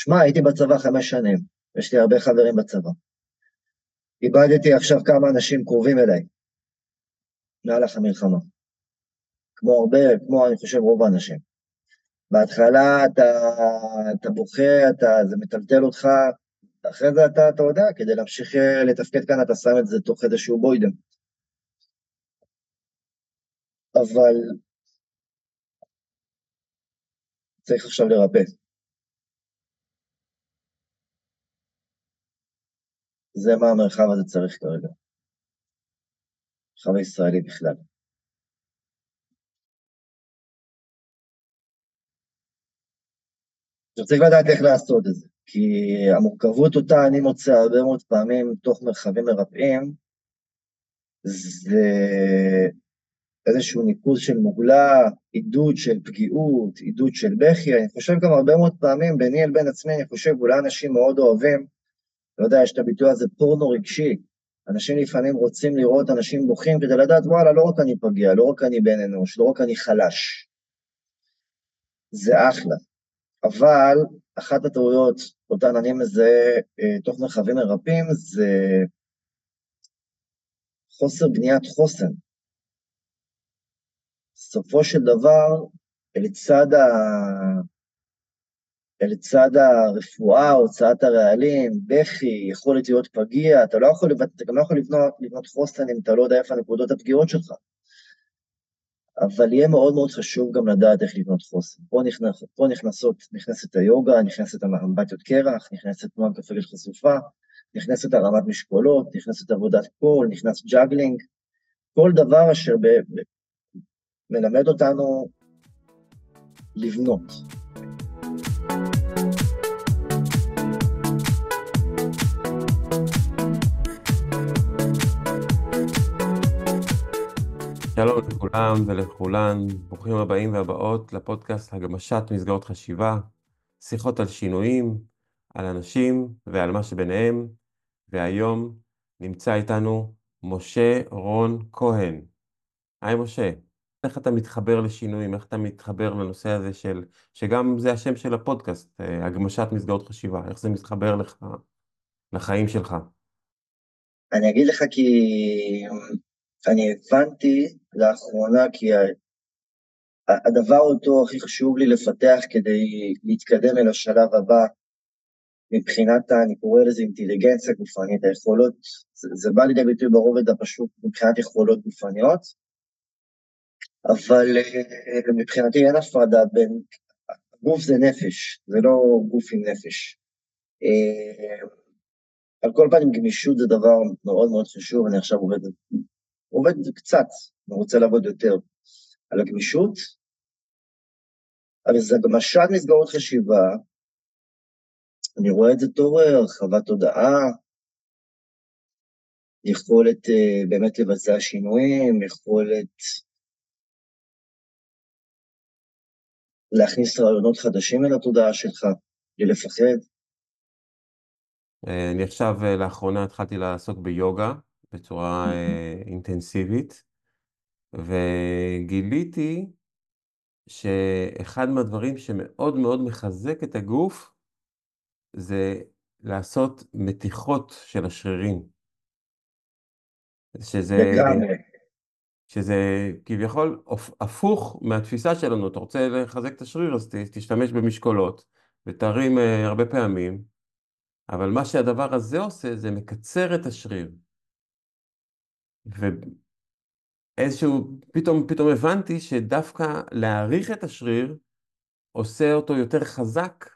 שמע, הייתי בצבא חמש שנים, יש לי הרבה חברים בצבא. איבדתי עכשיו כמה אנשים קרובים אליי, מהלך המלחמה. כמו הרבה, כמו אני חושב רוב האנשים. בהתחלה אתה, אתה בוכה, אתה, זה מטלטל אותך, אחרי זה אתה, אתה יודע, כדי להמשיך אה, לתפקד כאן אתה שם את זה תוך איזשהו בוידם. אבל צריך עכשיו לרפא. זה מה המרחב הזה צריך כרגע. המרחב הישראלי בכלל. עכשיו צריך לדעת איך לעשות את זה, כי המורכבות אותה אני מוצא הרבה מאוד פעמים תוך מרחבים מרפאים, זה איזשהו ניקוז של מוגלה, עידוד של פגיעות, עידוד של בכי, אני חושב גם הרבה מאוד פעמים ביני אל בין עצמי, אני חושב אולי אנשים מאוד אוהבים, לא יודע, יש את הביטוי הזה פורנו רגשי, אנשים לפעמים רוצים לראות אנשים בוכים כדי לדעת, וואלה, לא רק אני פגיע, לא רק אני בן אנוש, לא רק אני חלש. זה אחלה. אבל אחת הטעויות אותן אני מזהה אה, תוך מרחבים מרפאים זה חוסר בניית חוסן. בסופו של דבר, לצד, ה... לצד הרפואה, הוצאת הרעלים, בכי, יכולת להיות פגיע, אתה לא יכול, אתה גם לא יכול לבנות, לבנות חוסן אם אתה לא יודע איפה הנקודות הפגיעות שלך. אבל יהיה מאוד מאוד חשוב גם לדעת איך לבנות חוסן. פה, נכנס, פה נכנסות, נכנסת היוגה, נכנסת אמבטיות קרח, נכנסת תנועה כפגת חשופה, נכנסת הרמת משקולות, נכנסת עבודת קול, נכנס juggling, כל דבר אשר ב, ב, מלמד אותנו לבנות. שלום לכולם ולכולן, ברוכים הבאים והבאות לפודקאסט הגמשת מסגרות חשיבה, שיחות על שינויים, על אנשים ועל מה שביניהם, והיום נמצא איתנו משה רון כהן. היי משה, איך אתה מתחבר לשינויים, איך אתה מתחבר לנושא הזה של, שגם זה השם של הפודקאסט, אה, הגמשת מסגרות חשיבה, איך זה מתחבר לך, לחיים שלך? אני אגיד לך כי אני הבנתי לאחרונה כי הדבר אותו הכי חשוב לי לפתח כדי להתקדם אל השלב הבא, מבחינת, אני קורא לזה אינטליגנציה גופנית, היכולות, זה, זה בא לידי ביטוי ברובד הפשוט מבחינת יכולות גופניות, אבל אה, מבחינתי אין הפרדה בין, גוף זה נפש, זה לא גוף עם נפש. אה, על כל פנים גמישות זה דבר מאוד מאוד חשוב, אני עכשיו עובד עובד קצת, אני רוצה לעבוד יותר על הגמישות, אבל זה הגמשת מסגרות חשיבה, אני רואה את זה תור הרחבת תודעה, יכולת uh, באמת לבצע שינויים, יכולת להכניס רעיונות חדשים אל התודעה שלך, בלי לפחד. אה, אני עכשיו, אה, לאחרונה התחלתי לעסוק ביוגה, בצורה אה, אינטנסיבית, וגיליתי שאחד מהדברים שמאוד מאוד מחזק את הגוף זה לעשות מתיחות של השרירים. שזה, שזה כביכול הפוך מהתפיסה שלנו, אתה רוצה לחזק את השריר אז תשתמש במשקולות ותרים אה, הרבה פעמים, אבל מה שהדבר הזה עושה זה מקצר את השריר. ואיזשהו, פתאום, פתאום הבנתי שדווקא להעריך את השריר עושה אותו יותר חזק,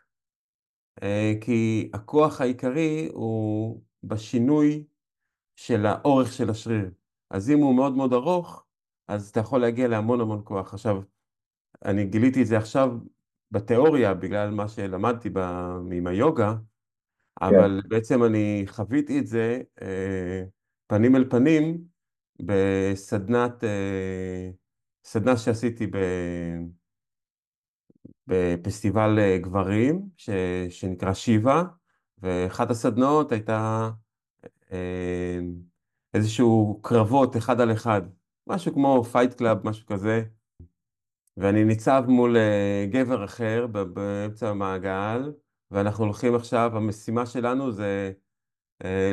אה, כי הכוח העיקרי הוא בשינוי של האורך של השריר. אז אם הוא מאוד מאוד ארוך, אז אתה יכול להגיע להמון המון כוח. עכשיו, אני גיליתי את זה עכשיו בתיאוריה, בגלל מה שלמדתי ב... עם היוגה, אבל yeah. כן. בעצם אני חוויתי את זה אה, פנים אל פנים בסדנת, אה, סדנה שעשיתי בפסטיבל אה, גברים ש, שנקרא שיבה, ואחת הסדנאות הייתה אה, איזשהו קרבות אחד על אחד, משהו כמו fight club, משהו כזה, ואני ניצב מול גבר אחר באמצע המעגל, ואנחנו הולכים עכשיו, המשימה שלנו זה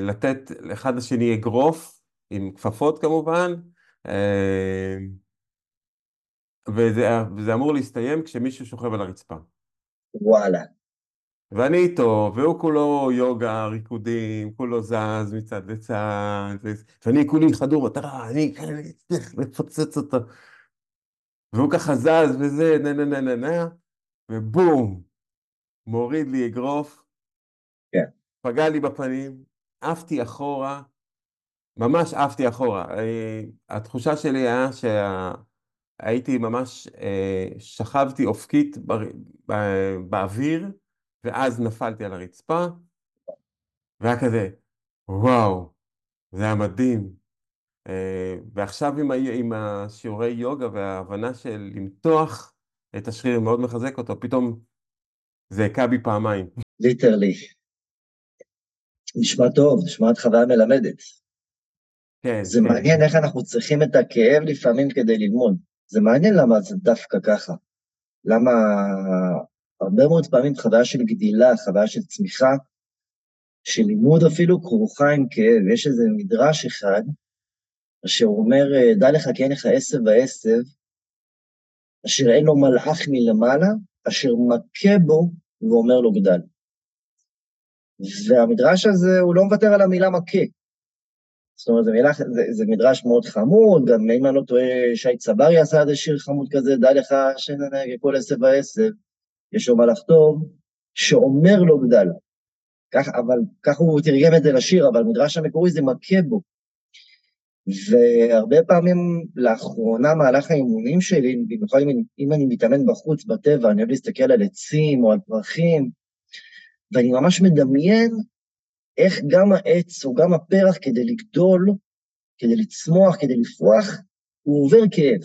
לתת לאחד לשני אגרוף, עם כפפות כמובן, אה, וזה, וזה אמור להסתיים כשמישהו שוכב על הרצפה. וואלה. ואני איתו, והוא כולו יוגה, ריקודים, כולו זז מצד לצד, ואני כולי חדור מטרה, אני צריך לפוצץ אותו. והוא ככה זז וזה, נה נה נה נה נה, ובום, מוריד לי אגרוף, כן. פגע לי בפנים, עפתי אחורה, ממש עפתי אחורה. אה, התחושה שלי היה שהייתי ממש, אה, שכבתי אופקית באוויר, ואז נפלתי על הרצפה, והיה כזה, וואו, זה היה מדהים. אה, ועכשיו עם. עם השיעורי יוגה וההבנה של למתוח את השריר מאוד מחזק אותו, פתאום זה הכה בי פעמיים. ליטרלי. נשמע טוב, נשמעת חוויה מלמדת. כן. זה כן. מעניין איך אנחנו צריכים את הכאב לפעמים כדי ללמוד. זה מעניין למה זה דווקא ככה. למה הרבה מאוד פעמים חוויה של גדילה, חוויה של צמיחה, של לימוד אפילו כרוכה עם כאב. יש איזה מדרש אחד, אשר אומר, דע לך כי אין לך עשב ועשב, אשר אין לו מלאך מלמעלה, אשר מכה בו ואומר לו גדל. והמדרש הזה, הוא לא מוותר על המילה מכה. זאת אומרת, זה, מילה, זה, זה מדרש מאוד חמוד, גם אם אני לא טועה, שי צברי עשה איזה שיר חמוד כזה, דע לך שננהג כל עשב ועשב, יש לו מלאך טוב, שאומר לו גדל. כך, אבל ככה הוא תרגם את זה לשיר, אבל המדרש המקורי זה מכה בו. והרבה פעמים לאחרונה, מהלך האימונים שלי, במיוחד אם, אם אני מתאמן בחוץ, בטבע, אני אוהב להסתכל על עצים או על פרחים, ואני ממש מדמיין איך גם העץ או גם הפרח כדי לגדול, כדי לצמוח, כדי לפרוח, הוא עובר כאב.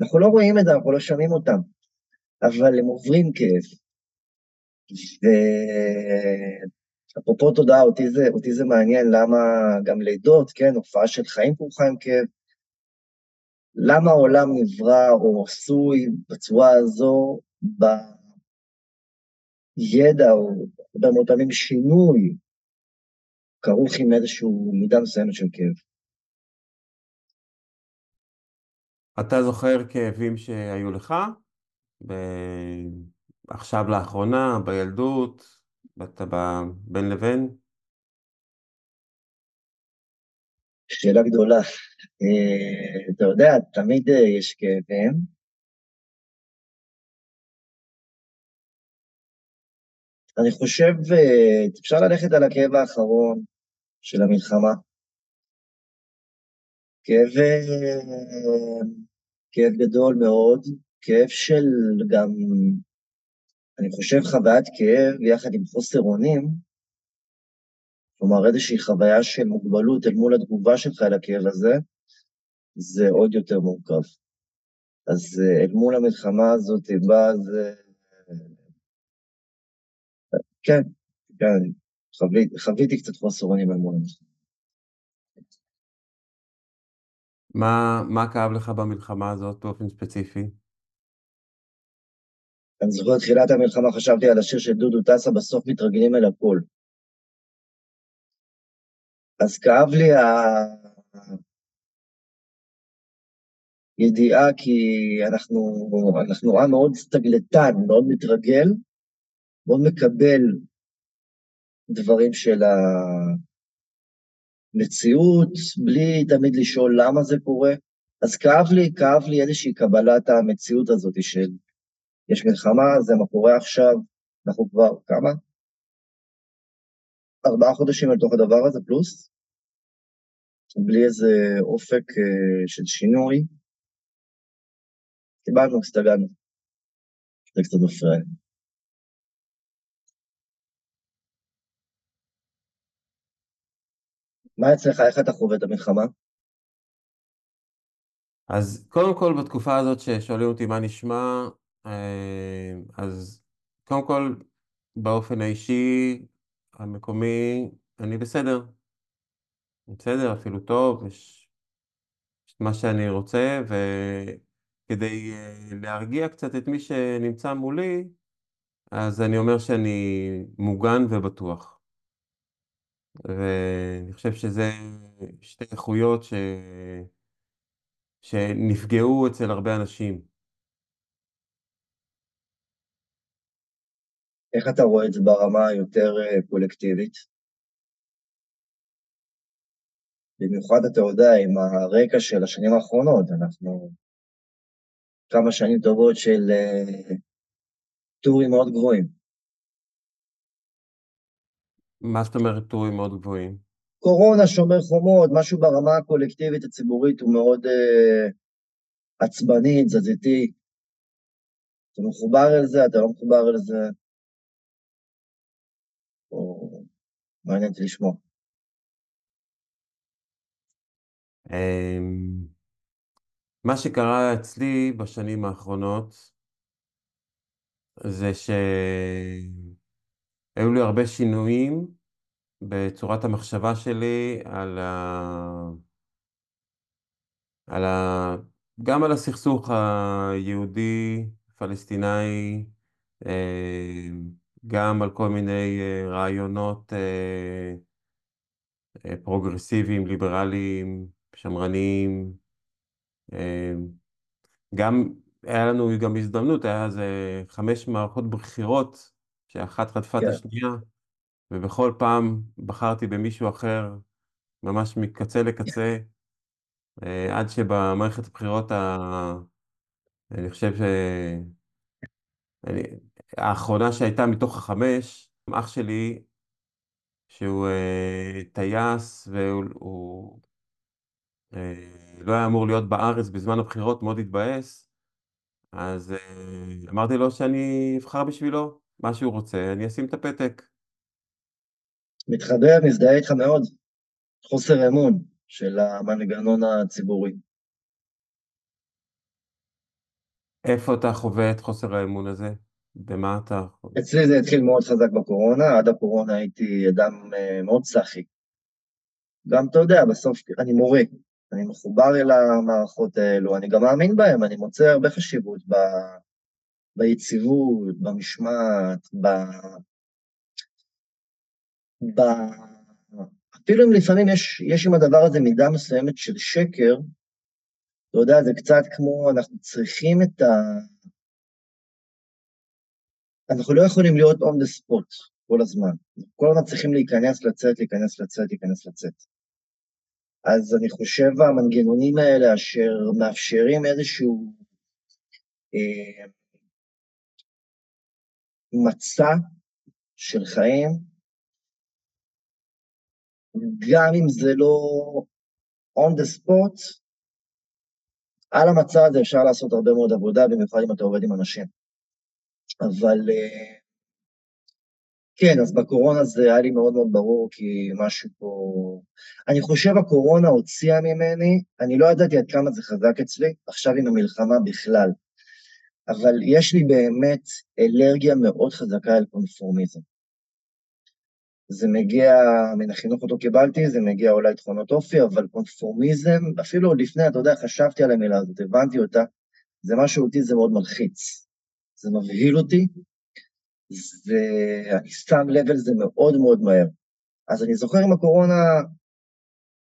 אנחנו לא רואים את זה, אנחנו לא שומעים אותם, אבל הם עוברים כאב. ואפרופו תודעה, אותי זה, אותי זה מעניין למה גם לידות, כן, הופעה של חיים כרוכה עם כאב, למה העולם נברא או עשוי בצורה הזו, בידע או הרבה מאוד פעמים שינוי כרוך עם איזושהי מידה מסוימת של כאב. אתה זוכר כאבים שהיו לך? ב... עכשיו לאחרונה, בילדות, אתה בין לבין? שאלה גדולה. אה, אתה יודע, תמיד אה, יש כאבים. אני חושב, אה, אפשר ללכת על הכאב האחרון של המלחמה. כאב, כאב גדול מאוד, כאב של גם, אני חושב, חוויית כאב יחד עם חוסר אונים, כלומר איזושהי חוויה של מוגבלות אל מול התגובה שלך אל הכאב הזה, זה עוד יותר מורכב. אז אל מול המלחמה הזאת בא זה... כן, כן, חוויתי, חוויתי קצת חוסר אונים אל מול המלחמה. מה, מה כאב לך במלחמה הזאת באופן ספציפי? אני זוכר תחילת המלחמה חשבתי על השיר של דודו טסה, בסוף מתרגלים אל הכל. אז כאב לי הידיעה כי אנחנו, אנחנו עם מאוד סטגלטן, מאוד מתרגל, מאוד מקבל דברים של המציאות, בלי תמיד לשאול למה זה קורה. אז כאב לי, כאב לי איזושהי קבלת המציאות הזאת של יש מלחמה, זה מה קורה עכשיו, אנחנו כבר, כמה? ארבעה חודשים לתוך הדבר הזה, פלוס, בלי איזה אופק uh, של שינוי. קיבלנו, הסתגלנו. זה קצת מפריע. מה אצלך, איך אתה חווה את המלחמה? אז קודם כל, בתקופה הזאת ששואלים אותי מה נשמע, אה, אז קודם כל, באופן האישי, המקומי, אני בסדר. בסדר, אפילו טוב, יש, יש מה שאני רוצה, וכדי uh, להרגיע קצת את מי שנמצא מולי, אז אני אומר שאני מוגן ובטוח. ואני חושב שזה שתי איכויות ש... שנפגעו אצל הרבה אנשים. איך אתה רואה את זה ברמה היותר אה, קולקטיבית? במיוחד אתה יודע, עם הרקע של השנים האחרונות, אנחנו כמה שנים טובות של uh, טורים מאוד גבוהים. מה זאת אומרת טורים מאוד גבוהים? קורונה, שומר חומות, משהו ברמה הקולקטיבית הציבורית הוא מאוד uh, עצבני, תזזיתי. אתה מחובר אל זה, אתה לא מחובר אל זה. או... מעניין אותי לשמוע. אמ, מה שקרה אצלי בשנים האחרונות זה שהיו לי הרבה שינויים בצורת המחשבה שלי על ה... על ה... גם על הסכסוך היהודי-פלסטיני, אה, גם על כל מיני אה, רעיונות אה, פרוגרסיביים, ליברליים, שמרניים. גם היה לנו גם הזדמנות, היה איזה חמש מערכות בחירות, שאחת רדפה את כן. השנייה, ובכל פעם בחרתי במישהו אחר, ממש מקצה לקצה, אה, עד שבמערכת הבחירות, ה... אני חושב ש... אני... האחרונה שהייתה מתוך החמש, אח שלי, שהוא אה, טייס והוא הוא, אה, לא היה אמור להיות בארץ בזמן הבחירות, מאוד התבאס, אז אה, אמרתי לו שאני אבחר בשבילו מה שהוא רוצה, אני אשים את הפתק. מתחבר, מזדהה איתך מאוד. חוסר אמון של המנגנון הציבורי. איפה אתה חווה את חוסר האמון הזה? במה אתה חווה? אצלי זה התחיל מאוד חזק בקורונה, עד הקורונה הייתי אדם אה, מאוד סאחי. גם, אתה יודע, בסוף אני מורה, אני מחובר אל המערכות האלו, אני גם מאמין בהן, אני מוצא הרבה חשיבות ב... ביציבות, במשמעת, ב... ב... אפילו אם לפעמים יש, יש עם הדבר הזה מידה מסוימת של שקר, אתה יודע, זה קצת כמו, אנחנו צריכים את ה... אנחנו לא יכולים להיות on the spot כל הזמן. כל הזמן צריכים להיכנס, לצאת, להיכנס, לצאת, להיכנס, לצאת. אז אני חושב המנגנונים האלה אשר מאפשרים איזשהו אה, מצע של חיים, גם אם זה לא on the spot, על המצע הזה אפשר לעשות הרבה מאוד עבודה, במיוחד אם אתה עובד עם אנשים. אבל אה, כן, אז בקורונה זה היה לי מאוד מאוד ברור, כי משהו פה... אני חושב הקורונה הוציאה ממני, אני לא ידעתי עד כמה זה חזק אצלי, עכשיו עם המלחמה בכלל, אבל יש לי באמת אלרגיה מאוד חזקה אל קונפורמיזם. זה מגיע מן החינוך אותו קיבלתי, זה מגיע אולי תכונות אופי, אבל קונפורמיזם, אפילו עוד לפני, אתה יודע, חשבתי על המילה הזאת, הבנתי אותה, זה משהו אותי, זה מאוד מלחיץ. זה מבהיל אותי, ואני שם לב זה מאוד מאוד מהר. אז אני זוכר עם הקורונה,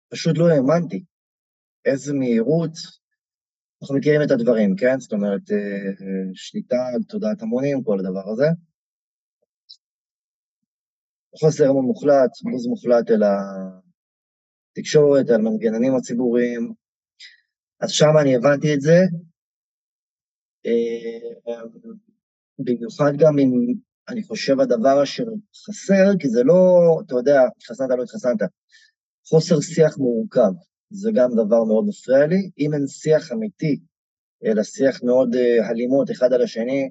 פשוט לא האמנתי. איזה מהירות, אנחנו מכירים את הדברים, כן? זאת אומרת, אה, שליטה על תודעת המונים, כל הדבר הזה. חוסר אמון מוחלט, בוז מוחלט אל התקשורת, על מנגנונים הציבוריים. אז שם אני הבנתי את זה. אה, במיוחד גם אם, אני חושב, הדבר אשר חסר, כי זה לא, אתה יודע, התחסנת, לא התחסנת, חוסר שיח מורכב, זה גם דבר מאוד מפריע לי. אם אין שיח אמיתי, אלא שיח מאוד uh, הלימות אחד על השני,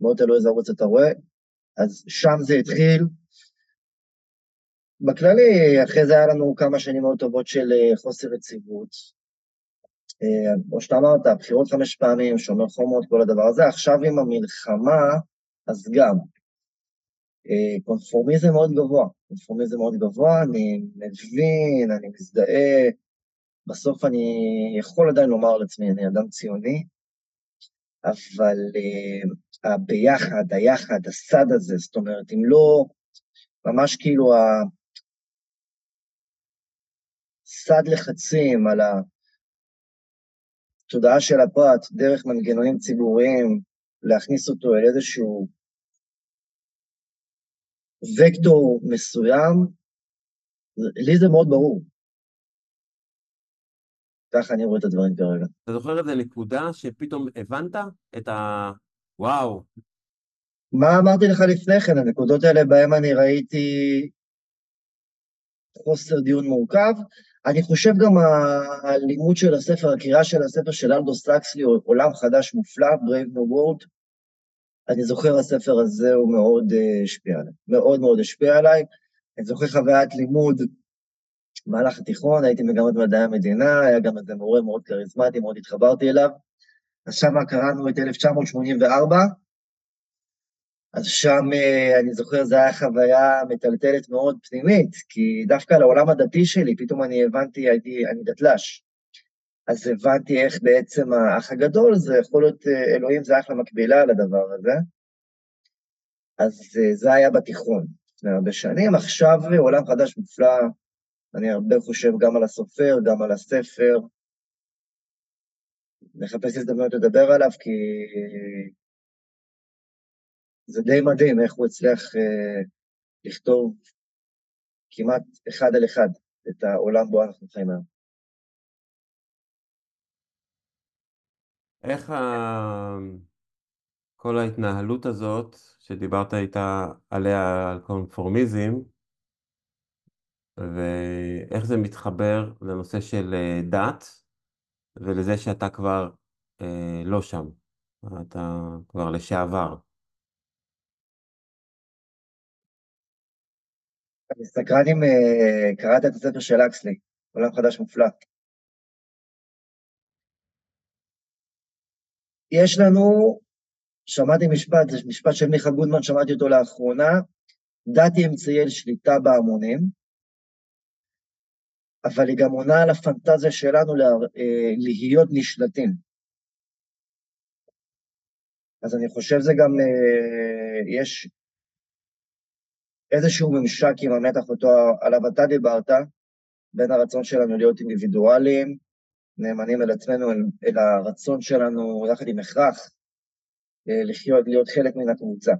מאוד תלוי איזה ערוץ אתה רואה, אז שם זה התחיל. בכללי, אחרי זה היה לנו כמה שנים מאוד טובות של uh, חוסר יציבות, אה, כמו שאתה אמרת, בחירות חמש פעמים, שומר חומות, כל הדבר הזה. עכשיו עם המלחמה, אז גם. אה, קונפורמיזם מאוד גבוה, קונפורמיזם מאוד גבוה, אני מבין, אני מזדהה, בסוף אני יכול עדיין לומר על עצמי, אני אדם ציוני, אבל uh, הביחד, היחד, הסד הזה, זאת אומרת, אם לא, ממש כאילו הסד לחצים על התודעה של הפרט דרך מנגנונים ציבוריים, להכניס אותו אל איזשהו וקטור מסוים, לי זה מאוד ברור. ככה אני רואה את הדברים כרגע. אתה זוכר איזה נקודה שפתאום הבנת את ה... וואו. מה אמרתי לך לפני כן? הנקודות האלה בהן אני ראיתי חוסר דיון מורכב. אני חושב גם הלימוד של הספר, הקריאה של הספר של אלדוס סקסלי, עולם חדש מופלא, Brave New World, אני זוכר הספר הזה הוא מאוד אה, השפיע עליי, מאוד מאוד השפיע עליי. אני זוכר חוויית לימוד במהלך התיכון, הייתי מגמת מדעי המדינה, היה גם איזה מורה מאוד כריזמטי, מאוד התחברתי אליו. אז שם קראנו את 1984, אז שם אה, אני זוכר, זו הייתה חוויה מטלטלת מאוד פנימית, כי דווקא לעולם הדתי שלי, פתאום אני הבנתי, הייתי, אני דתל"ש. אז הבנתי איך בעצם האח הגדול, זה יכול להיות, אה, אלוהים זה אחלה מקבילה לדבר הזה. אז אה, זה היה בתיכון לפני הרבה שנים. עכשיו עולם חדש מופלא, אני הרבה חושב גם על הסופר, גם על הספר. נחפש הזדמנות לדבר עליו, כי זה די מדהים איך הוא הצליח אה, לכתוב כמעט אחד על אחד את העולם בו אנחנו חיים היום. איך ה... כל ההתנהלות הזאת, שדיברת איתה עליה, על קונפורמיזם, ואיך זה מתחבר לנושא של אה, דת, ולזה שאתה כבר אה, לא שם, אתה כבר לשעבר. אני סקרן אם אה, קראת את הספר של אקסלי, עולם חדש מופלא. יש לנו, שמעתי משפט, משפט של מיכה גודמן, שמעתי אותו לאחרונה, דת היא אמצעי שליטה בהמונים, אבל היא גם עונה על הפנטזיה שלנו לה, אה, להיות נשלטים. אז אני חושב זה גם, אה, יש איזשהו ממשק עם המתח אותו עליו אתה דיברת, בין הרצון שלנו להיות אינדיבידואלים, נאמנים אל עצמנו, אל, אל הרצון שלנו, יחד עם הכרח, אה, לחיות, להיות חלק מן הקבוצה.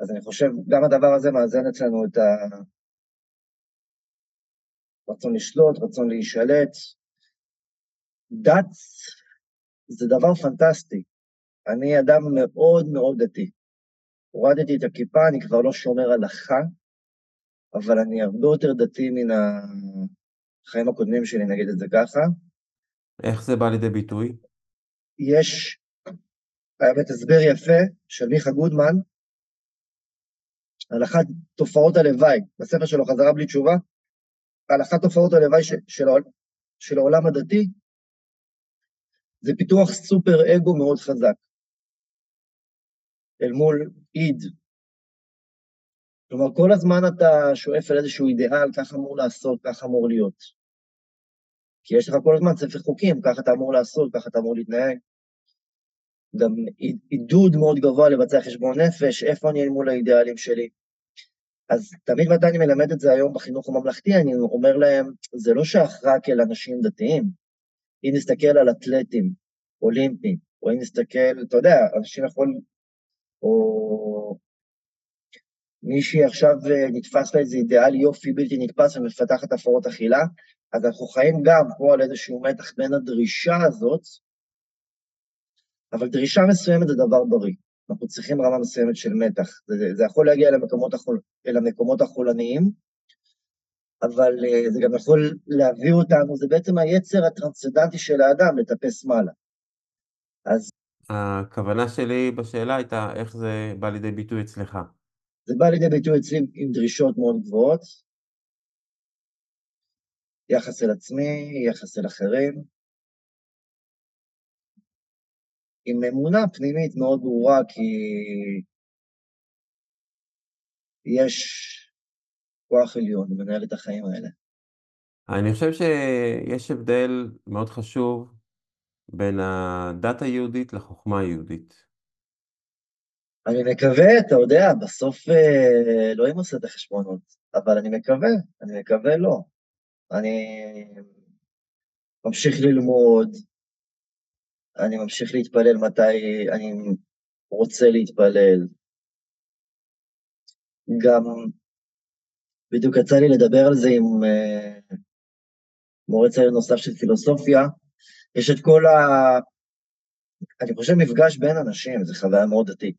אז אני חושב, גם הדבר הזה מאזן אצלנו את הרצון לשלוט, רצון להישלט. דת זה דבר פנטסטי. אני אדם מאוד מאוד דתי. הורדתי את הכיפה, אני כבר לא שומר הלכה, אבל אני הרבה יותר דתי מן החיים הקודמים שלי, נגיד את זה ככה. איך זה בא לידי ביטוי? יש, האמת, הסבר יפה של מיכה גודמן על אחת תופעות הלוואי, בספר שלו חזרה בלי תשובה, על אחת תופעות הלוואי של, של, של העולם הדתי, זה פיתוח סופר אגו מאוד חזק. אל מול איד. כלומר, כל הזמן אתה שואף על איזשהו אידיאל, כך אמור לעשות, כך אמור להיות. כי יש לך כל הזמן ספר חוקים, ככה אתה אמור לעשות, ככה אתה אמור להתנהג. גם עידוד מאוד גבוה לבצע חשבון נפש, איפה אני אל מול האידיאלים שלי. אז תמיד מתי אני מלמד את זה היום בחינוך הממלכתי, אני אומר להם, זה לא שייך רק אל אנשים דתיים. אם נסתכל על אתלטים אולימפיים, או אם נסתכל, אתה יודע, אנשים יכולים, או מישהי עכשיו אה, נתפס לה איזה אידיאל יופי בלתי נתפס ומפתחת הפרעות אכילה, אז אנחנו חיים גם פה על איזשהו מתח בין הדרישה הזאת, אבל דרישה מסוימת זה דבר בריא. אנחנו צריכים רמה מסוימת של מתח. זה, זה יכול להגיע למקומות החול, אל המקומות החולניים, אבל uh, זה גם יכול להביא אותנו, זה בעצם היצר הטרנסצדנטי של האדם, לטפס מעלה. אז... הכוונה שלי בשאלה הייתה איך זה בא לידי ביטוי אצלך. זה בא לידי ביטוי אצלי עם דרישות מאוד גבוהות, יחס אל עצמי, יחס אל אחרים, עם אמונה פנימית מאוד ברורה, כי יש כוח עליון מנהל את החיים האלה. אני חושב שיש הבדל מאוד חשוב בין הדת היהודית לחוכמה היהודית. אני מקווה, אתה יודע, בסוף אה, אלוהים עושה את החשבונות, אבל אני מקווה, אני מקווה לא. אני ממשיך ללמוד, אני ממשיך להתפלל מתי אני רוצה להתפלל. גם בדיוק יצא לי לדבר על זה עם uh, מורה צעיר נוסף של פילוסופיה. יש את כל ה... אני חושב מפגש בין אנשים, זו חוויה מאוד דתית.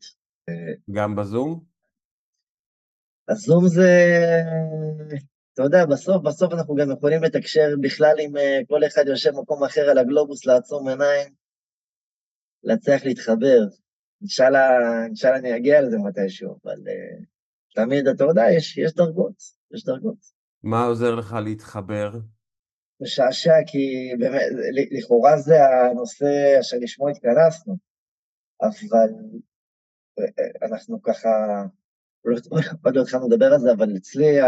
גם בזום? הזום זה, אתה יודע, בסוף, בסוף אנחנו גם יכולים לתקשר בכלל אם uh, כל אחד יושב במקום אחר על הגלובוס, לעצום עיניים, להצליח להתחבר. אינשאללה אני אגיע לזה מתישהו, אבל uh, תמיד, אתה יודע, יש, יש דרגות, יש דרגות. מה עוזר לך להתחבר? משעשע, כי באמת, לכאורה זה הנושא אשר לשמו התכנסנו, אבל אה, אנחנו ככה, עוד לא התחלנו לדבר על זה, אבל אצלי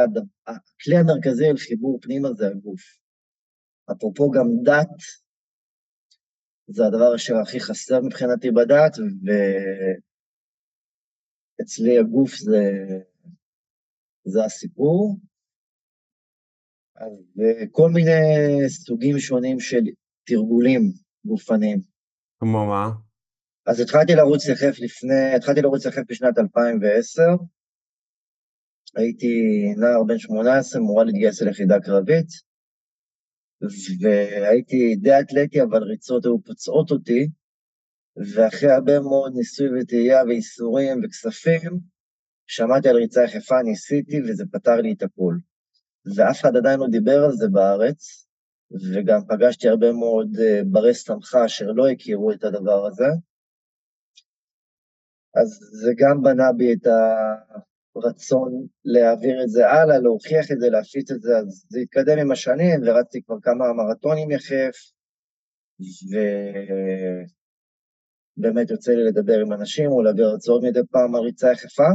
הכלי המרכזי לחיבור פנימה זה הגוף. אפרופו גם דת, זה הדבר אשר הכי חסר מבחינתי בדת, ואצלי הגוף זה, זה הסיפור. אז כל מיני סוגים שונים של תרגולים גופניים. כמו מה? אז התחלתי לרוץ יחף לפני, התחלתי לרוץ יחף בשנת 2010. הייתי נער בן 18, מורה להתגייס ליחידה קרבית, והייתי די אתלטי, אבל ריצות היו פוצעות אותי, ואחרי הרבה מאוד ניסוי וטעייה ואיסורים וכספים, שמעתי על ריצה יחפה, ניסיתי, וזה פתר לי את הכול. ואף אחד עדיין לא דיבר על זה בארץ, וגם פגשתי הרבה מאוד uh, ברי סמכה אשר לא הכירו את הדבר הזה. אז זה גם בנה בי את הרצון להעביר את זה הלאה, להוכיח את זה, להפיץ את זה, אז זה התקדם עם השנים, ורצתי כבר כמה מרתונים יחף, ובאמת יוצא לי לדבר עם אנשים או להעביר הרצאות מדי פעם על ריצה יחפה.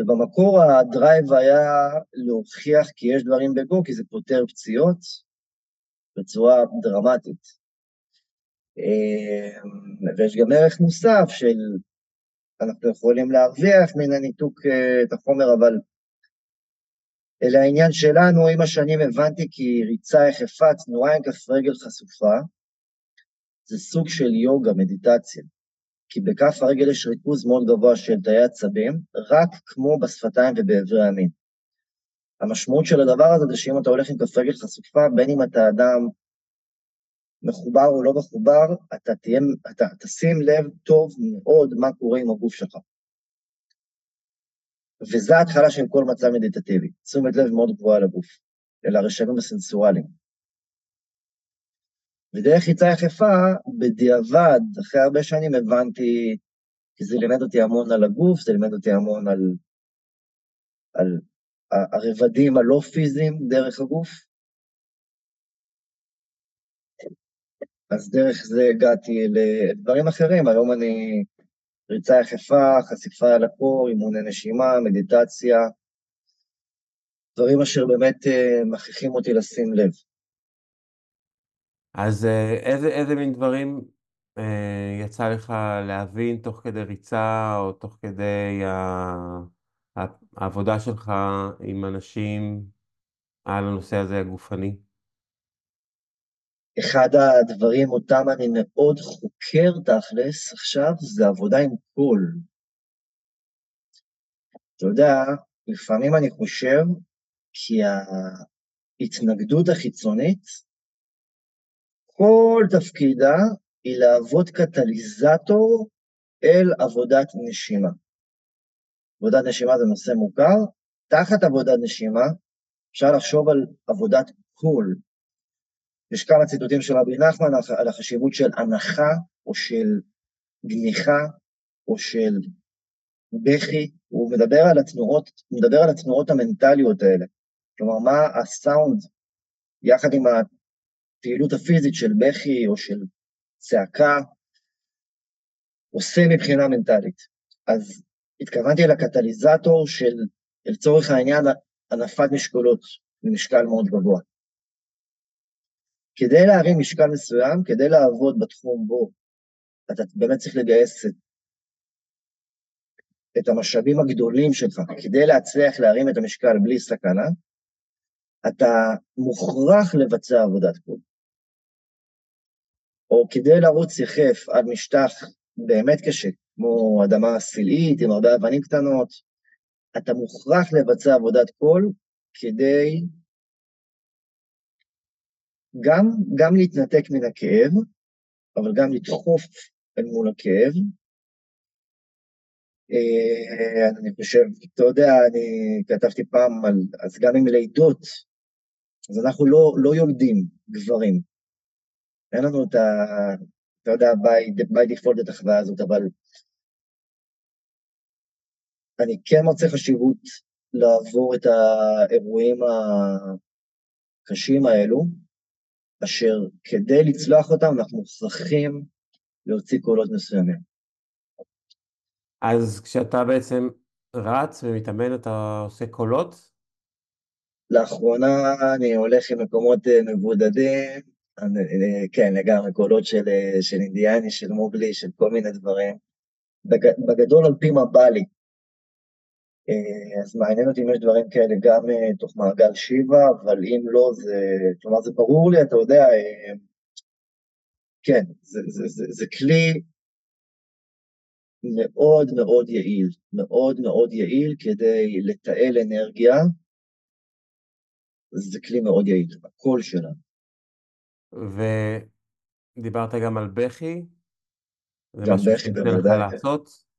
ובמקור הדרייב היה להוכיח כי יש דברים בגו, כי זה פותר פציעות בצורה דרמטית. אמ, ויש גם ערך מוסף של אנחנו יכולים להרוויח מן הניתוק אה, את החומר, אבל אל העניין שלנו, עם השנים הבנתי כי ריצה יחפה, תנועה עם כף רגל חשופה, זה סוג של יוגה, מדיטציה. כי בכף הרגל יש ריכוז מאוד גבוה של תאי עצבים, רק כמו בשפתיים ובאברי המין. המשמעות של הדבר הזה זה שאם אתה הולך עם כף רגל חשופה, בין אם אתה אדם מחובר או לא מחובר, אתה, תהיה, אתה תשים לב טוב מאוד מה קורה עם הגוף שלך. וזו ההתחלה של כל מצב מדיטטיבי, תשומת לב מאוד גבוהה לגוף, אל הרשמים הסנסואליים. ודרך ריצה יחפה, בדיעבד, אחרי הרבה שנים הבנתי, כי זה לימד אותי המון על הגוף, זה לימד אותי המון על, על הרבדים הלא פיזיים דרך הגוף. אז דרך זה הגעתי לדברים אחרים, היום אני ריצה יחפה, חשיפה על הקור, אימוני נשימה, מדיטציה, דברים אשר באמת אה, מכריחים אותי לשים לב. אז אה, איזה, איזה מין דברים אה, יצא לך להבין תוך כדי ריצה או תוך כדי העבודה שלך עם אנשים על הנושא הזה הגופני? אחד הדברים אותם אני מאוד חוקר תכלס עכשיו, זה עבודה עם קול. אתה יודע, לפעמים אני חושב כי ההתנגדות החיצונית כל תפקידה היא להוות קטליזטור אל עבודת נשימה. עבודת נשימה זה נושא מוכר, תחת עבודת נשימה אפשר לחשוב על עבודת קול. יש כמה ציטוטים של רבי נחמן על החשיבות של הנחה או של גניחה או של בכי, הוא מדבר על התנועות, מדבר על התנועות המנטליות האלה. כלומר, מה הסאונד יחד עם הפעילות הפיזית של בכי או של צעקה עושה מבחינה מנטלית. אז התכוונתי לקטליזטור של, לצורך העניין, הנפת משקולות במשקל מאוד גבוה. כדי להרים משקל מסוים, כדי לעבוד בתחום בו, אתה באמת צריך לגייס את את המשאבים הגדולים שלך כדי להצליח להרים את המשקל בלי סכנה, אתה מוכרח לבצע עבודת קול. או כדי לרוץ יחף על משטח באמת קשה, כמו אדמה סילאית עם הרבה אבנים קטנות, אתה מוכרח לבצע עבודת קול כדי גם, גם להתנתק מן הכאב, אבל גם לדחוף אל מול הכאב. אה, אני חושב, אתה יודע, אני כתבתי פעם על, אז גם עם לידות, אז אנחנו לא, לא יולדים גברים. אין לנו את ה... אתה יודע, by, by default את החוויה הזאת, אבל אני כן מוצא חשיבות לעבור את האירועים הקשים האלו, אשר כדי לצלוח אותם אנחנו מוכרחים להוציא קולות מסוימים. אז כשאתה בעצם רץ ומתאמן, אתה עושה קולות? לאחרונה אני הולך עם מקומות אה, מבודדים, אני, אה, כן, לגמרי, קולות של, אה, של אינדיאני, של מוגלי, של כל מיני דברים. בגדול על פי מה בא לי. אז מעניין אותי אם יש דברים כאלה גם תוך מעגל שיבה, אבל אם לא, זה, כלומר זה ברור לי, אתה יודע, כן, זה, זה, זה, זה כלי מאוד מאוד יעיל, מאוד מאוד יעיל כדי לתעל אנרגיה, זה כלי מאוד יעיל, הקול שלנו. ודיברת גם על בכי? גם בכי, בוודאי. לעשות?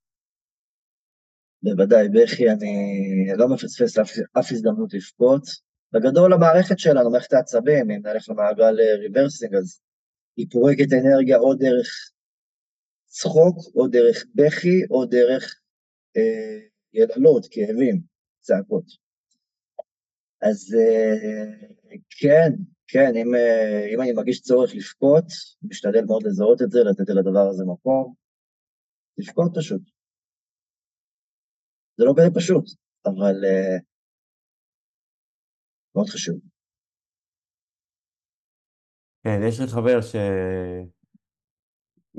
בוודאי, בכי, אני לא מפספס אף, אף הזדמנות לבכות. בגדול המערכת שלנו, מערכת העצבים, אם נלך למעגל rebirthing, אז היא פורקת אנרגיה או דרך צחוק, או דרך בכי, או דרך אה, יללות, כאבים, צעקות. אז אה, כן, כן, אם, אה, אם אני מרגיש צורך לבכות, משתדל מאוד לזהות את זה, לתת לדבר הזה מקום, לבכות פשוט. זה לא כזה פשוט, אבל אה, מאוד חשוב. כן, יש לי חבר ש...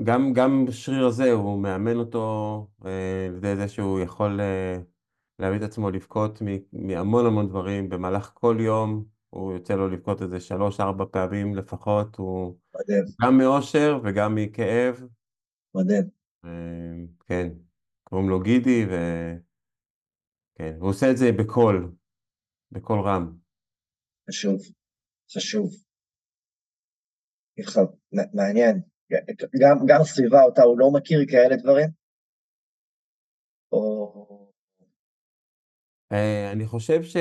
גם, גם בשריר הזה הוא מאמן אותו אה, זה שהוא יכול אה, להביא את עצמו לבכות מהמון המון דברים במהלך כל יום, הוא יוצא לו לבכות איזה שלוש-ארבע פעמים לפחות, הוא מדהים. גם מאושר וגם מכאב. מדהים. אה, כן, קוראים לו גידי, ו... כן, הוא עושה את זה בקול, בקול רם. חשוב, חשוב. מעניין. גם, גם סביבה אותה הוא לא מכיר כאלה דברים? או... אה, אני חושב ש...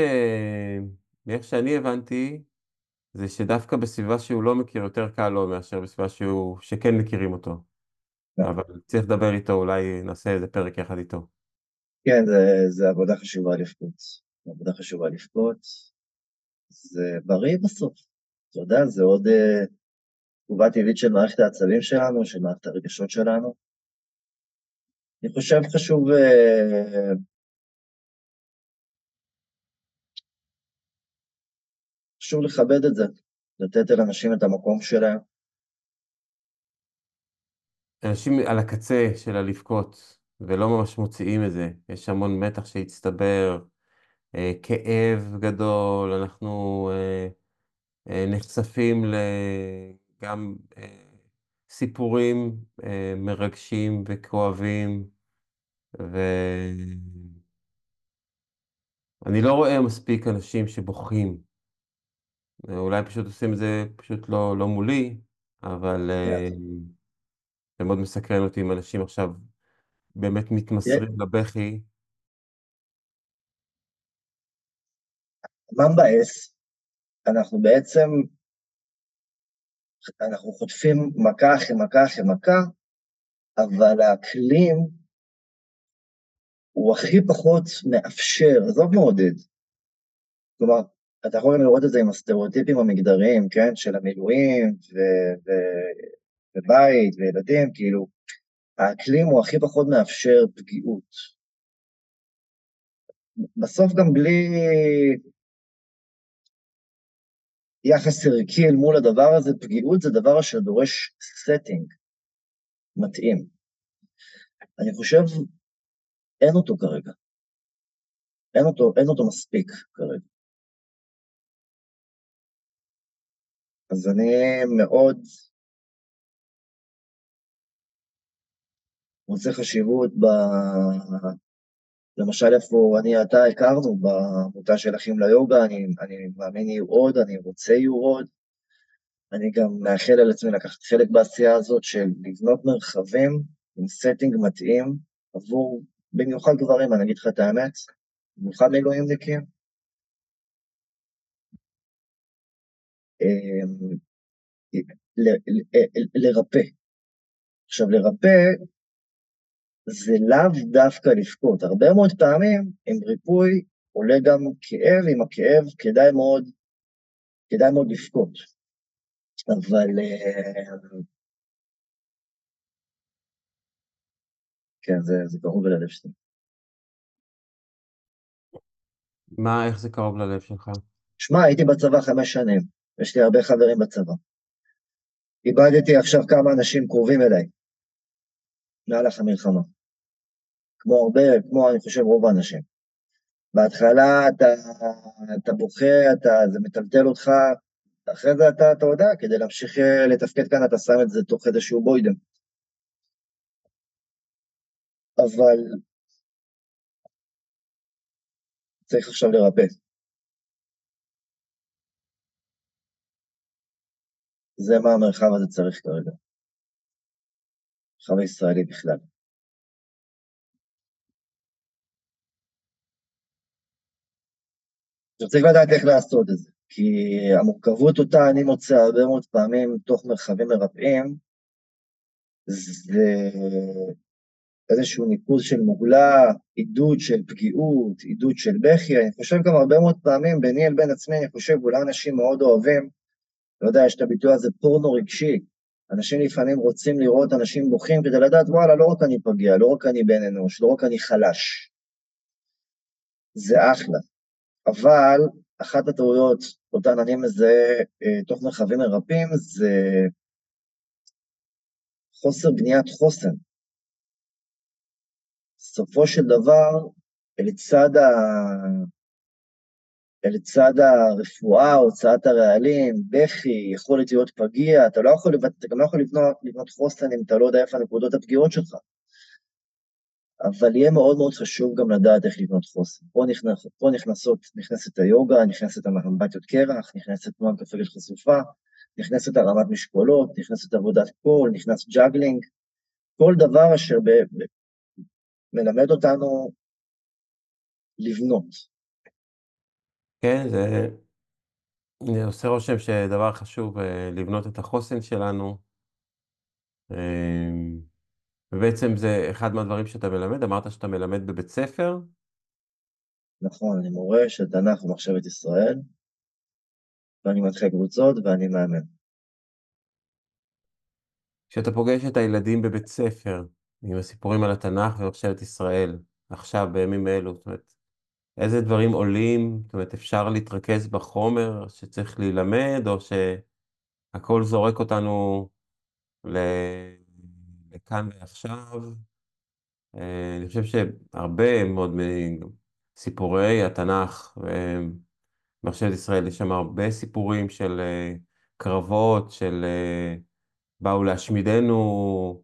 מאיך שאני הבנתי, זה שדווקא בסביבה שהוא לא מכיר יותר קל לו מאשר בסביבה שהוא... שכן מכירים אותו. כן. אבל צריך לדבר איתו, אולי נעשה איזה פרק יחד איתו. כן, זה, זה עבודה חשובה לבכות. עבודה חשובה לבכות. זה בריא בסוף. אתה יודע, זה עוד uh, תגובה טבעית של מערכת העצבים שלנו, של מערכת הרגשות שלנו. אני חושב חשוב... Uh, חשוב לכבד את זה, לתת אל אנשים את המקום שלהם. אנשים על הקצה של הלבכות, ולא ממש מוציאים את זה. יש המון מתח שהצטבר, אה, כאב גדול, אנחנו אה, אה, נחשפים גם סיפורים מרגשים וכואבים, ואני לא רואה מספיק אנשים שבוכים. אולי פשוט עושים את זה פשוט לא, לא מולי, אבל כן. זה מאוד מסקרן אותי אם אנשים עכשיו באמת מתמסרים לבכי. מה מבאס? אנחנו בעצם, אנחנו חוטפים מכה אחרי מכה אחרי מכה, אבל האקלים הוא הכי פחות מאפשר, עזוב מעודד. כלומר, אתה יכול גם לראות את זה עם הסטריאוטיפים המגדריים, כן, של המילואים, ו- ו- ובית, וילדים, כאילו, האקלים הוא הכי פחות מאפשר פגיעות. בסוף גם בלי יחס ערכי אל מול הדבר הזה, פגיעות זה דבר שדורש setting מתאים. אני חושב, אין אותו כרגע. אין אותו, אין אותו מספיק כרגע. אז אני מאוד מוצא חשיבות ב... למשל איפה אני אתה הכרנו, בעמותה של אחים ליוגה, אני, אני מאמין יהיו עוד, אני רוצה יהיו עוד. אני גם מאחל על עצמי לקחת חלק בעשייה הזאת של לבנות מרחבים עם setting מתאים עבור, במיוחד גברים, אני אגיד לך את האמת, במיוחד מילואימניקים. אמ, לרפא. עכשיו, לרפא זה לאו דווקא לבכות. הרבה מאוד פעמים עם ריפוי עולה גם כאב, עם הכאב כדאי מאוד, כדאי מאוד לבכות. אבל... אה, כן, זה, זה קרוב ללב שלי. מה, איך זה קרוב ללב שלך? שמע, הייתי בצבא חמש שנים, יש לי הרבה חברים בצבא. איבדתי עכשיו כמה אנשים קרובים אליי, במהלך המלחמה. כמו הרבה, כמו אני חושב רוב האנשים. בהתחלה אתה, אתה בוכה, אתה, זה מטלטל אותך, אחרי זה אתה, אתה יודע, כדי להמשיך אה, לתפקד כאן אתה שם את זה תוך איזשהו בוידם. אבל צריך עכשיו לרפא. זה מה המרחב הזה צריך כרגע. המרחב הישראלי בכלל. עכשיו צריך לדעת איך לעשות את זה, כי המורכבות אותה אני מוצא הרבה מאוד פעמים תוך מרחבים מרפאים, זה איזשהו ניקוז של מוגלה, עידוד של פגיעות, עידוד של בכי, אני חושב גם הרבה מאוד פעמים ביני אל בין עצמי, אני חושב אולי אנשים מאוד אוהבים, לא יודע, יש את הביטוי הזה פורנו רגשי, אנשים לפעמים רוצים לראות אנשים בוכים כדי לדעת, וואלה, לא רק אני פגיע, לא רק אני בן אנוש, לא רק אני חלש. זה אחלה. אבל אחת הטעויות אותן אני מזהה אה, תוך מרחבים מרפאים זה חוסר בניית חוסן. בסופו של דבר, לצד. לצד הרפואה, הוצאת הרעלים, בכי, יכולת להיות פגיע, אתה לא יכול, אתה גם לא יכול לבנות, לבנות חוסן אם אתה לא יודע איפה הנקודות הפגיעות שלך. אבל יהיה מאוד מאוד חשוב גם לדעת איך לבנות חוסן. פה, נכנס, פה נכנסות, נכנסת היוגה, נכנסת אמבטיות קרח, נכנסת תנועה כף רגל חשופה, נכנסת הרמת משקולות, נכנסת עבודת קול, נכנס juggling, כל דבר אשר ב, ב, מלמד אותנו לבנות. כן, זה, עושה רושם שדבר חשוב אה, לבנות את החוסן שלנו. אמ, ובעצם זה אחד מהדברים שאתה מלמד, אמרת שאתה מלמד בבית ספר? נכון, אני מורה של תנ"ך ומחשבת ישראל, ואני מנחה קבוצות ואני מאמן. כשאתה פוגש את הילדים בבית ספר, עם הסיפורים על התנ"ך ומחשבת ישראל, עכשיו, בימים אלו, זאת אומרת, איזה דברים עולים, זאת אומרת, אפשר להתרכז בחומר שצריך להילמד, או שהכל זורק אותנו ל... לכאן ועכשיו. אה, אני חושב שהרבה מאוד מסיפורי התנ"ך ומחשבת ישראל, יש שם הרבה סיפורים של אה, קרבות, של אה, באו להשמידנו,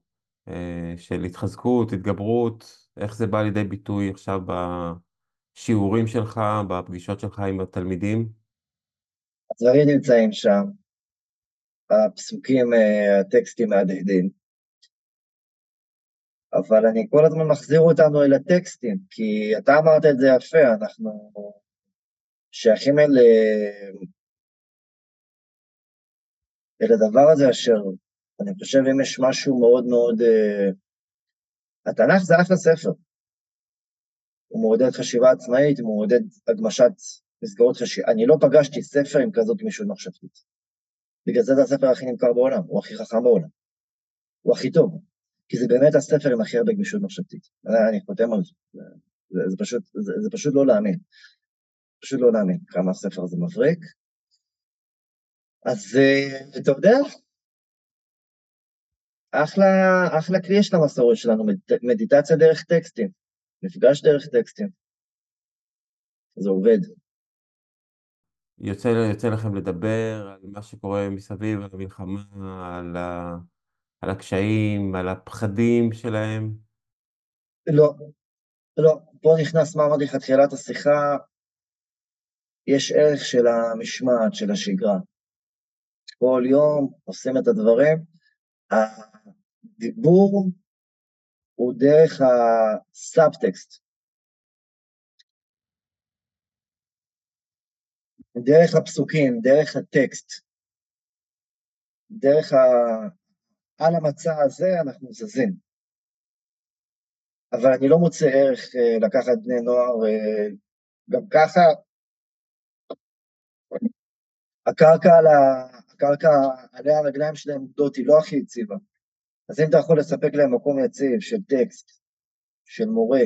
של התחזקות, התגברות, איך זה בא לידי ביטוי עכשיו בשיעורים שלך, בפגישות שלך עם התלמידים? הדברים נמצאים שם, הפסוקים, הטקסטים מהדהדים. אבל אני כל הזמן מחזיר אותנו אל הטקסטים, כי אתה אמרת את זה יפה, אנחנו שייכים אל, אל הדבר הזה אשר, אני חושב אם יש משהו מאוד מאוד, uh, התנ"ך זה אחלה ספר. הוא מעודד חשיבה עצמאית, הוא מעודד הגמשת מסגרות חשיבה. אני לא פגשתי ספר עם כזאת גמישות מחשבתית. בגלל זה זה הספר הכי נמכר בעולם, הוא הכי חכם בעולם. הוא הכי טוב. כי זה באמת הספר עם הכי הרבה גמישות מחשבתית. אני חותם על זה. זה, זה, פשוט, זה, זה פשוט לא להאמין. פשוט לא להאמין כמה הספר הזה מבריק. אז אה, אתה יודע, אחלה, אחלה כלי יש למסורת שלנו, מדיטציה דרך טקסטים. מפגש דרך טקסטים. זה עובד. יוצא, יוצא לכם לדבר על מה שקורה מסביב, על המלחמה, על, ה, על הקשיים, על הפחדים שלהם? לא, לא. פה נכנס מה אמרתי לך תחילת השיחה, יש ערך של המשמעת, של השגרה. כל יום עושים את הדברים. הדיבור הוא דרך הסאבטקסט. דרך הפסוקים, דרך הטקסט, דרך ה... על המצע הזה אנחנו זזים. אבל אני לא מוצא ערך uh, לקחת בני נוער, uh, גם ככה הקרקע, על ה... הקרקע עליה הרגליים שלהם עומדות היא לא הכי יציבה. אז אם אתה יכול לספק להם מקום יציב של טקסט, של מורה,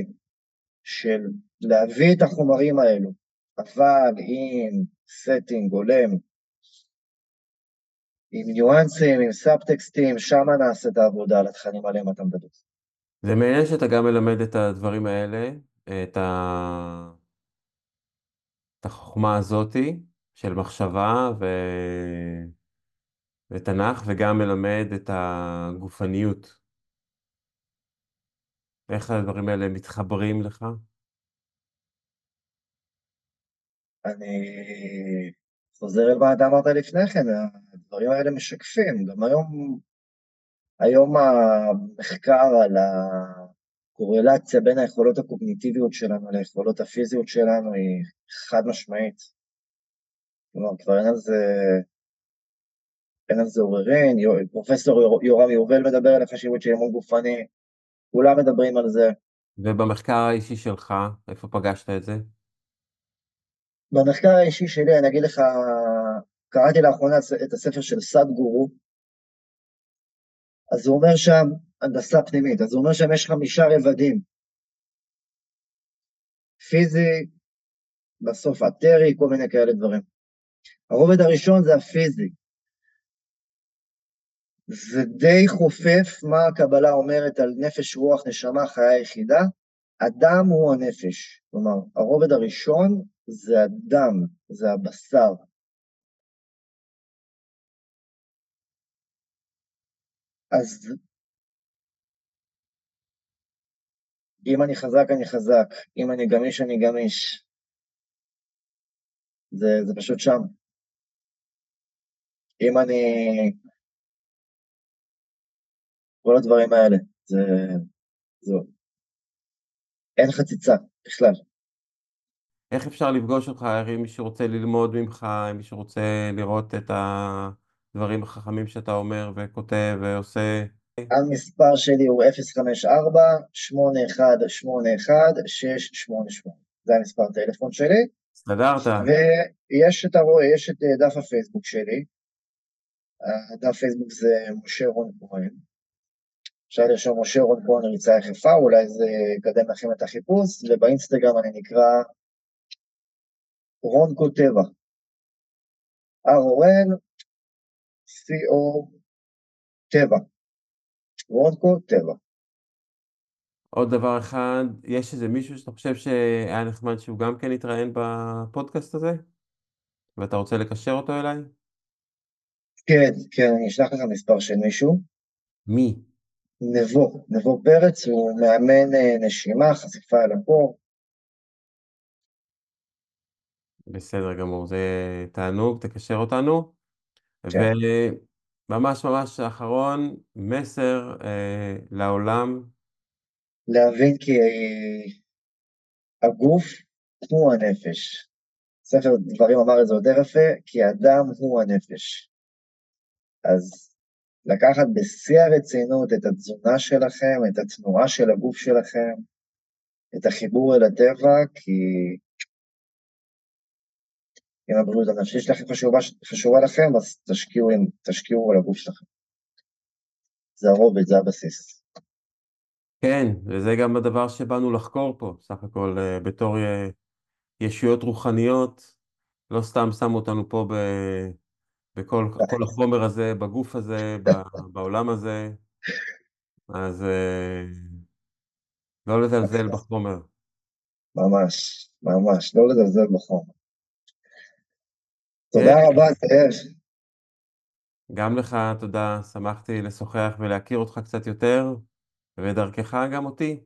של להביא את החומרים האלו, אבל עם setting הולם, עם ניואנסים, עם סאבטקסטים, שם נעשה את העבודה על התכנים עליהם אתה מדבר. זה מעניין שאתה גם מלמד את הדברים האלה, את, ה... את החוכמה הזאתי של מחשבה ו... ותנ"ך, וגם מלמד את הגופניות. איך הדברים האלה מתחברים לך? אני חוזר אל מה אמרת לפני כן, הדברים האלה משקפים, גם היום, היום המחקר על הקורלציה בין היכולות הקוגניטיביות שלנו ליכולות הפיזיות שלנו היא חד משמעית. כלומר, כבר אין על זה, אין על זה עוררין, פרופסור יורם יובל מדבר על החשיבות של אימון גופני, כולם מדברים על זה. ובמחקר האישי שלך, איפה פגשת את זה? במחקר האישי שלי, אני אגיד לך, קראתי לאחרונה את הספר של סאד גורו, אז הוא אומר שם, הנדסה פנימית, אז הוא אומר שם יש חמישה רבדים. פיזי, בסוף אתרי, כל מיני כאלה דברים. הרובד הראשון זה הפיזי. זה די חופף מה הקבלה אומרת על נפש, רוח, נשמה, חיה יחידה. אדם הוא הנפש. כלומר, הרובד הראשון זה הדם, זה הבשר. אז אם אני חזק, אני חזק, אם אני גמיש, אני גמיש. זה, זה פשוט שם. אם אני... כל הדברים האלה, זה... זהו. אין חציצה בכלל. איך אפשר לפגוש אותך, אם מישהו רוצה ללמוד ממך, אם מישהו רוצה לראות את הדברים החכמים שאתה אומר וכותב ועושה? המספר שלי הוא 054-8181-688, זה המספר הטלפון שלי. הסתדרת. ויש את הרואה, יש את אה, דף הפייסבוק שלי, דף פייסבוק זה משה רון כהן. אפשר לרשום משה רון כהן ריצה יחפה, אולי זה יקדם לכם את החיפוש, ובאינסטגרם אני נקרא רונקו טבע. R-O-N, C-O, טבע. רונקו טבע. עוד דבר אחד, יש איזה מישהו שאתה חושב שהיה נחמד שהוא גם כן יתראיין בפודקאסט הזה? ואתה רוצה לקשר אותו אליי? כן, כן, אני אשלח לך מספר של מישהו. מי? נבו, נבו פרץ, הוא מאמן אה, נשימה, חשיפה אל הקור. בסדר גמור, זה תענוג, תקשר אותנו. כן. וממש ממש אחרון, מסר אה, לעולם. להבין כי אה, הגוף הוא הנפש. ספר דברים אמר את זה יותר יפה, כי האדם הוא הנפש. אז לקחת בשיא הרצינות את התזונה שלכם, את התנועה של הגוף שלכם, את החיבור אל הטבע, כי אם הבריאות הנפשית שלכם חשובה, חשובה לכם, אז תשקיעו, תשקיעו על הגוף שלכם. זה הרובד, זה הבסיס. כן, וזה גם הדבר שבאנו לחקור פה, סך הכל אה, בתור אה, ישויות רוחניות, לא סתם שמו אותנו פה ב... בכל כל החומר הזה, בגוף הזה, בעולם הזה, אז... אה, לא לזלזל בחומר. ממש, ממש, לא לזלזל בחומר. תודה כן. רבה, זאב. גם לך תודה, שמחתי לשוחח ולהכיר אותך קצת יותר, ודרכך גם אותי.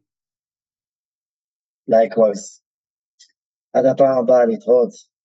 likewise. עד הפעם הבאה, להתראות.